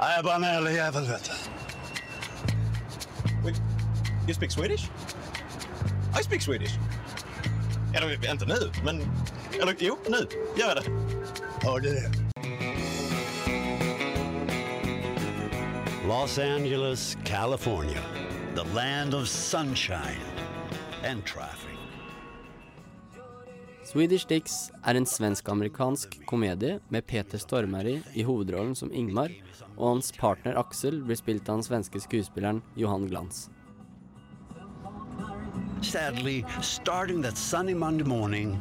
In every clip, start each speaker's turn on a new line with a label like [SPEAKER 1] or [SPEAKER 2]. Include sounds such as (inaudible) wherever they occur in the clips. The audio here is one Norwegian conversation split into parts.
[SPEAKER 1] Jag är bara en ärlig jävel, vet du.
[SPEAKER 2] Wait, you speak Swedish? I speak Swedish. Eller inte nu, men... Eller jo, nu gör jag det.
[SPEAKER 1] Hörde det. Los Angeles, California. The land of sunshine and traffic.
[SPEAKER 3] Swedish Dicks er en svensk-amerikansk komedie med Peter Stormare i hovedrollen som Ingmar, og hans partner Aksel blir spilt av den svenske skuespilleren Johan Glans.
[SPEAKER 1] Sadly, starting that sunny Monday morning,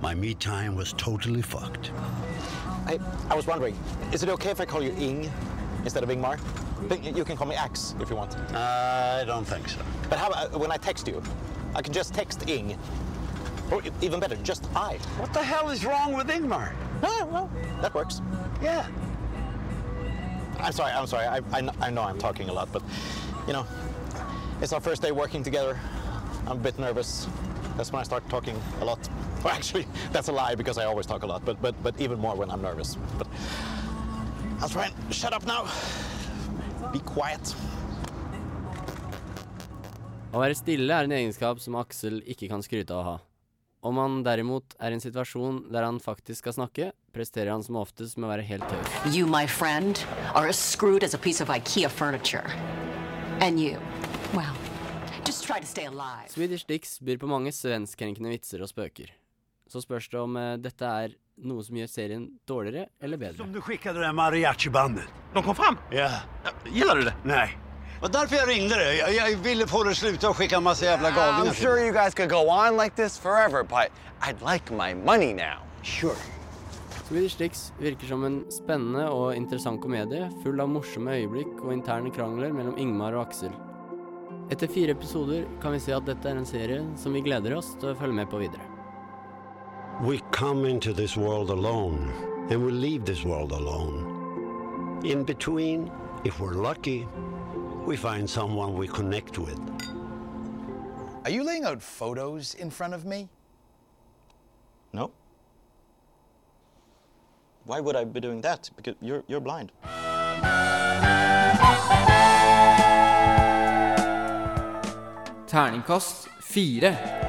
[SPEAKER 1] my me time was totally fucked.
[SPEAKER 2] I, I was wondering, is it okay if I call you Ing instead of Ingmar? You can call me Ax if you want.
[SPEAKER 1] I don't think so.
[SPEAKER 2] But how about when I text you? I can just text Ing. Or even better, just I.
[SPEAKER 1] What the hell is wrong with Ingmar?
[SPEAKER 2] Oh, well, that works.
[SPEAKER 1] Yeah.
[SPEAKER 2] I'm sorry, I'm sorry. I, I, I know I'm talking a lot, but, you know, it's our first day working together. I'm a bit nervous. That's when I start talking a lot. (laughs) Well, actually, that's a lie because I always talk a lot, but, but, but even more when I'm nervous. But I'll try and shut up now. Be quiet.
[SPEAKER 3] Å være stille er en egenskap som Aksel ikke kan skryte av å ha. Om han derimot er i en situasjon der han faktisk skal snakke, presterer han som oftest med å være helt taus.
[SPEAKER 4] You, my friend, are as screwed as a piece of IKEA furniture. And you, well, just try to stay alive.
[SPEAKER 3] Swedish Dicks byr på mange svenskkrenkende vitser og spøker. Så spørs det om uh, dette er noe som gjør serien dårligere eller bedre.
[SPEAKER 1] Som du skickade det der mariachi-bandet.
[SPEAKER 2] De kom fram.
[SPEAKER 1] Ja.
[SPEAKER 2] Gjelder du det?
[SPEAKER 1] Nej. Och därför jag ringde dig. Jag, jag ville få dig att sluta och skicka en massa jävla galningar
[SPEAKER 5] I'm sure you guys could go on like this forever, but I'd like my money now.
[SPEAKER 1] Sure.
[SPEAKER 3] Swedish Dicks virker som en spennende og interessant komedie, full av morsomme øyeblikk og interne krangler mellom Ingmar og Aksel. Etter fire episoder kan vi se at dette er en serie som vi gleder oss til å følge med på videre.
[SPEAKER 1] We come into this world alone, and we leave this world alone. In between, if we're lucky, we find someone we connect with.
[SPEAKER 6] Are you laying out photos in front of me?
[SPEAKER 2] No. Why would I be doing that? Because you're, you're blind.
[SPEAKER 7] Terningkast fire.